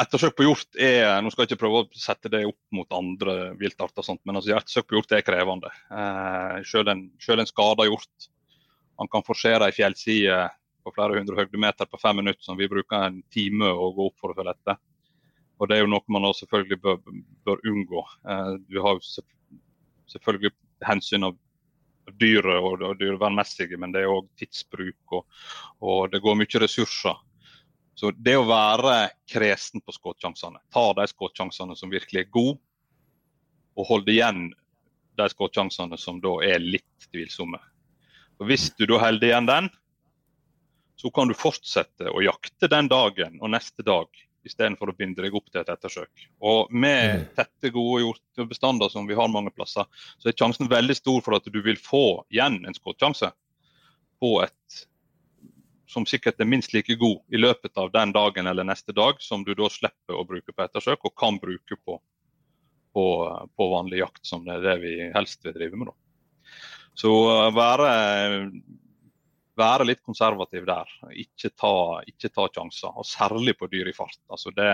ettersøk på hjort er Nå skal jeg ikke prøve å sette det opp mot andre viltarter, men altså, ettersøk på hjort er krevende. Uh, selv, en, selv en skada hjort. Man kan forsere ei fjellside på flere hundre høydemeter på fem minutter som vi bruker en time å gå opp for å følge etter. Og Det er jo noe man selvfølgelig bør, bør unngå. Eh, du har jo selvfølgelig hensyn av dyret og og dyrevernmessige, men det er òg tidsbruk og, og, det går mye ressurser. Så det å være kresen på skuddsjansene, ta de skuddsjansene som virkelig er gode, og holde igjen de skuddsjansene som da er litt tvilsomme. Og Hvis du da holder igjen den, så kan du fortsette å jakte den dagen og neste dag istedenfor å binde deg opp til et ettersøk. Og Med mm. tette, gode hjortebestander som vi har mange plasser, så er sjansen veldig stor for at du vil få igjen en skuddsjanse på et som sikkert er minst like god i løpet av den dagen eller neste dag, som du da slipper å bruke på ettersøk, og kan bruke på, på, på vanlig jakt, som det er det vi helst vil drive med. da. Så eh, være være litt konservativ der. Ikke ta, ikke ta sjanser, og særlig på dyr i fart. Altså det,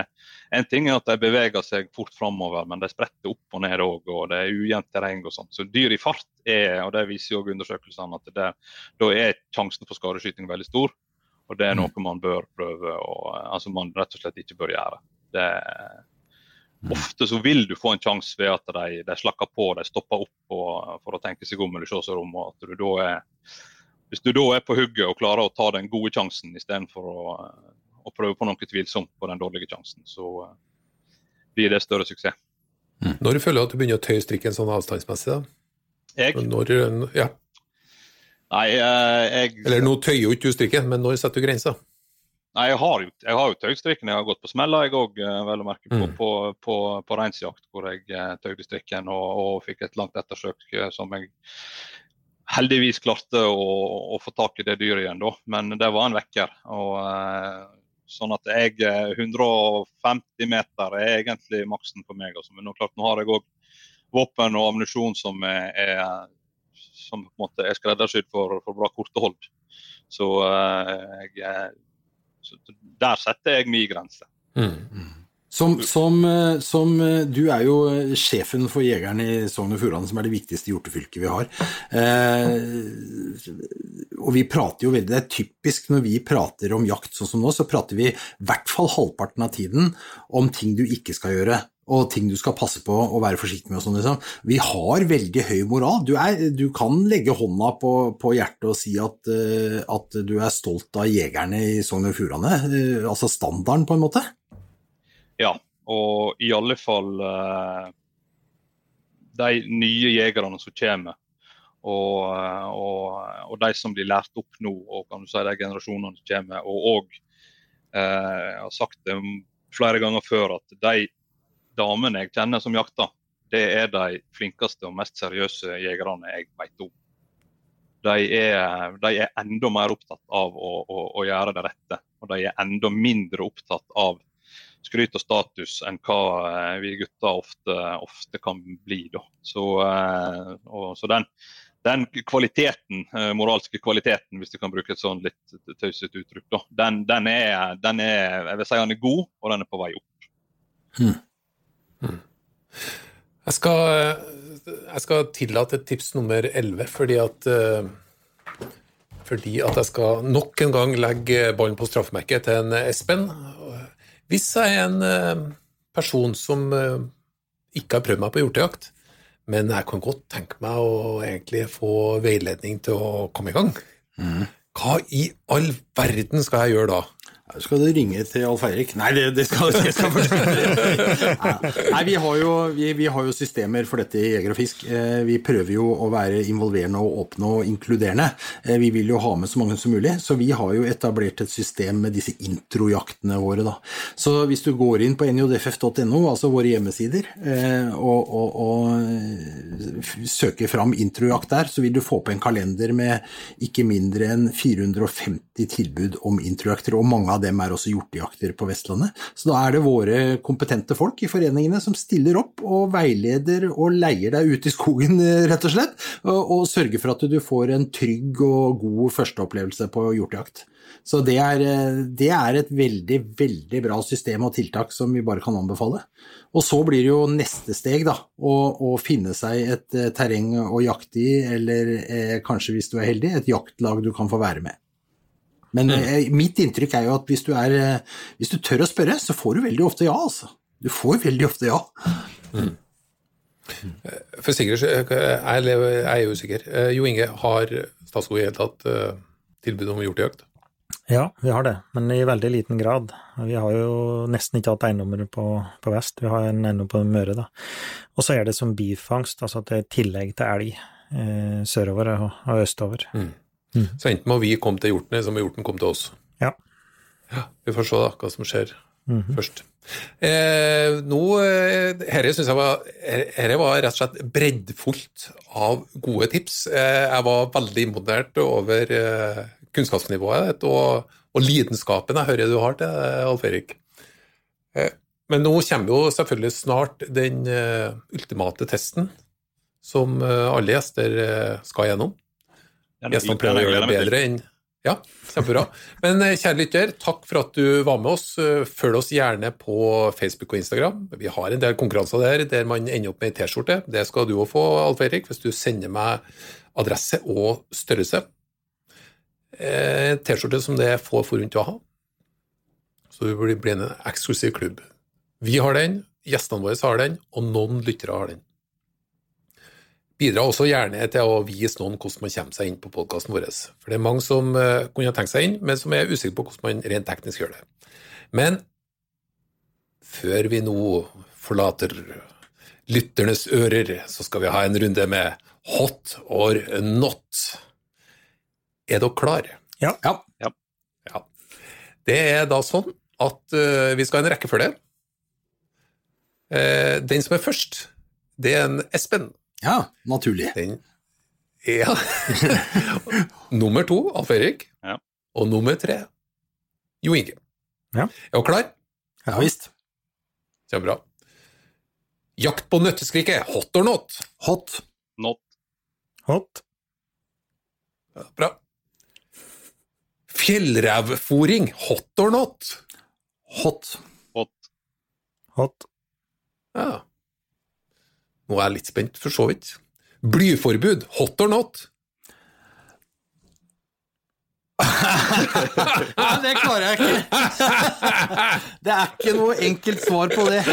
en ting er at de beveger seg fort framover, men de spretter opp og ned òg, og det er ujevnt terreng og sånt. Så dyr i fart er, og det viser jo undersøkelsene, at det, da er sjansen for skadeskyting veldig stor. Og det er mm. noe man bør prøve, og, altså man rett og slett ikke bør gjøre. Det, mm. Ofte så vil du få en sjanse ved at de, de, slakker på, de stopper opp og, for å tenke seg om eller se seg om. og at du da er hvis du da er på hugget og klarer å ta den gode sjansen istedenfor å, eh, å prøve på noe tvilsomt på den dårlige sjansen, så uh, blir det større suksess. Mm. Når du føler at du begynner å tøye strikken sånn avstandsmessig? da? Jeg? Når, ja. Nei, uh, jeg Eller nå tøyer jo ikke du strikken, men når setter du grensa? Nei, jeg har jo, jeg har jo tøyd strikken. Jeg har gått på smella, jeg òg, vel å merke, på, mm. på, på, på reinsjakt, hvor jeg tøyde strikken og, og, fikk et langt ettersøk som jeg heldigvis klarte å, å, få tak i det dyret igjen, da. Men det var en vekker. Og, eh, sånn at jeg 150 eh, meter er egentlig maksen for meg. Altså. Men nå, klart, nå har jeg òg våpen og ammunisjon som er, er, som på en måte er skreddersydd for, for bra kortehold. Så, eh, jeg, så der setter jeg min grense. Mm. Som, som, eh, som, eh, Du er jo eh, sjefen for jegerne i Sogn og Fjordane, som er det viktigste hjortefylket vi har. Eh, og vi prater jo veldig, Det er typisk når vi prater om jakt sånn som nå, så prater vi i hvert fall halvparten av tiden om ting du ikke skal gjøre. Og ting du skal passe på og være forsiktig med. og sånn liksom. Vi har veldig høy moral. Du, er, du kan legge hånda på, på hjertet og si at, at, du er stolt av jegerne i Sogn og Fjordane. Altså standarden, på en måte. Ja, og i alle fall uh, de nye jegerne som kommer. Og, og, og, de som blir lært opp nå, og kan du si de generasjonene som kommer. Og, og jeg har sagt det flere ganger før at de damene jeg kjenner som jakter, det er de flinkeste og mest seriøse jegerne jeg vet om. De er, de er enda mer opptatt av å, å, å, gjøre det rette. Og de er enda mindre opptatt av skryt og status enn hva eh, vi gutter ofte, ofte kan bli. Da. Så, eh, og, så den, den, kvaliteten, eh, moralske kvaliteten, hvis du kan bruke et sånn litt tøysete uttrykk, da, den, den, er, den, er, jeg vil si den er god, og den er på vei opp. Hmm. Jeg skal, jeg skal, tillate et tips nummer 11, fordi at, fordi at jeg skal nok en gang legge ballen på straffemerket til en Espen. Hvis jeg er en eh, person som eh, ikke har prøvd meg på hjortejakt, men jeg kan godt tenke meg å egentlig få veiledning til å komme i gang, mm. hva i all verden skal jeg gjøre da? Skal du ringe til Alf Eirik? Nei, det, det skal jeg (laughs) Nei, vi har, jo, vi, vi har, jo, systemer for dette i Jeger og Fisk. Eh, vi prøver jo å være involverende og åpne og inkluderende. Eh, vi vil jo ha med så mange som mulig, så vi har jo etablert et system med disse introjaktene våre. Da. Så hvis du går inn på njodff.no, altså våre hjemmesider, eh, og, og, og søker fram introjakt der, så vil du få på en kalender med ikke mindre enn 450 tilbud om introjakter. og mange av av dem er også hjortejakter på Vestlandet. Så da er det våre kompetente folk i foreningene som stiller opp og veileder og leier deg ut i skogen, rett og slett, og, og sørger for at du får en trygg og god førsteopplevelse på hjortejakt. Så det er, det er, et veldig, veldig bra system og tiltak som vi bare kan anbefale. Og så blir det jo neste steg, da, å, å finne seg et eh, terreng å jakte i, eller eh, kanskje hvis du er heldig, et jaktlag du kan få være med. Men mm. eh, mitt inntrykk er jo at hvis du, er, eh, hvis du, tør å spørre, så får du veldig ofte ja, altså. Du får veldig ofte ja. Mm. For sikkerhets skyld, jeg er usikker. Eh, jo Inge, har Statskog i hele tatt tilbud om hjortejakt? Ja, vi har det, men i veldig liten grad. Vi har jo nesten ikke hatt eiendommer på, på, vest, vi har en eiendom på Møre, da. Og så er det som bifangst, altså at det er tillegg til elg eh, sørover og, og østover. Mm. Mm. Så enten må vi komme til hjorten, eller så må hjorten komme til oss. Ja. ja vi får se da, hva som skjer mm -hmm. først. Eh, nå, Dette eh, syns jeg var, her var rett og slett breddfullt av gode tips. Eh, jeg var veldig imponert over eh, kunnskapsnivået og, og, lidenskapen jeg hører du har til Alf Erik. Eh, men nå kommer jo selvfølgelig snart den uh, ultimate testen som alle gjester skal gjennom. Gjestene pleier å gjøre det bedre enn Ja, kjempebra. Men eh, kjære lytter, takk for at du var med oss. Eh, følg oss gjerne på Facebook og Instagram. Vi har en del konkurranser der der man ender opp med ei T-skjorte. Det skal du òg få, Alf Eirik, hvis du sender meg adresse og størrelse. Eh, T-skjorte som det er få forunt å ha. Så du blir en eksklusiv klubb. Vi har den, gjestene våre har den, og noen lyttere har den. Bidra også gjerne til å vise noen hvordan man kommer seg inn på podkasten vår. For det er mange som uh, kunne tenkt seg inn, men som er usikre på hvordan man rent teknisk gjør det. Men før vi nå forlater lytternes ører, så skal vi ha en runde med hot or not. Er dere klare? Ja. ja. ja. ja. Det er da sånn at uh, vi skal ha en rekkefølge. Uh, den som er først, det er en Espen. Ja, naturlig. Den, ja. (laughs) nummer to, Alf Erik. Ja. Og nummer tre, Jo Inge. Ja. Er du klar? Ja visst. Kjempebra. Jakt på nøtteskriket, hot or not? Hot. Not. Hot. Ja, bra. Fjellrevfòring, hot or not? Hot. Hot. Hot. Ja. Nå er jeg litt spent, for så vidt. Blyforbud, hot or not? (laughs) Nei, det klarer jeg ikke. (laughs) Det er ikke noe enkelt svar på det. (laughs)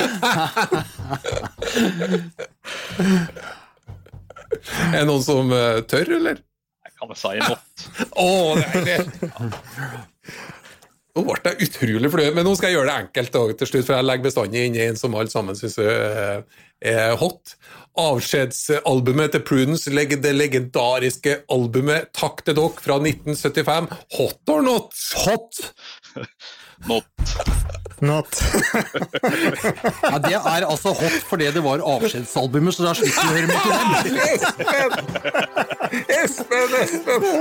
Er det noen som eh, tør, eller? Jeg kan vel si not. Å, det er det! Nå ble jeg utrolig flau, men nå skal jeg gjøre det enkelt til slutt, for jeg legger bestandig inn en som alle sammen syns er, er hot. Avskjedsalbumet til Prudence, det legendariske albumet Takk til dere fra 1975. Hot or not? Hot. Not. Not. Ja, det er altså hot fordi det var avskjedsalbumet, så da slipper du å høre mye til dem. Espen! Espen, Espen!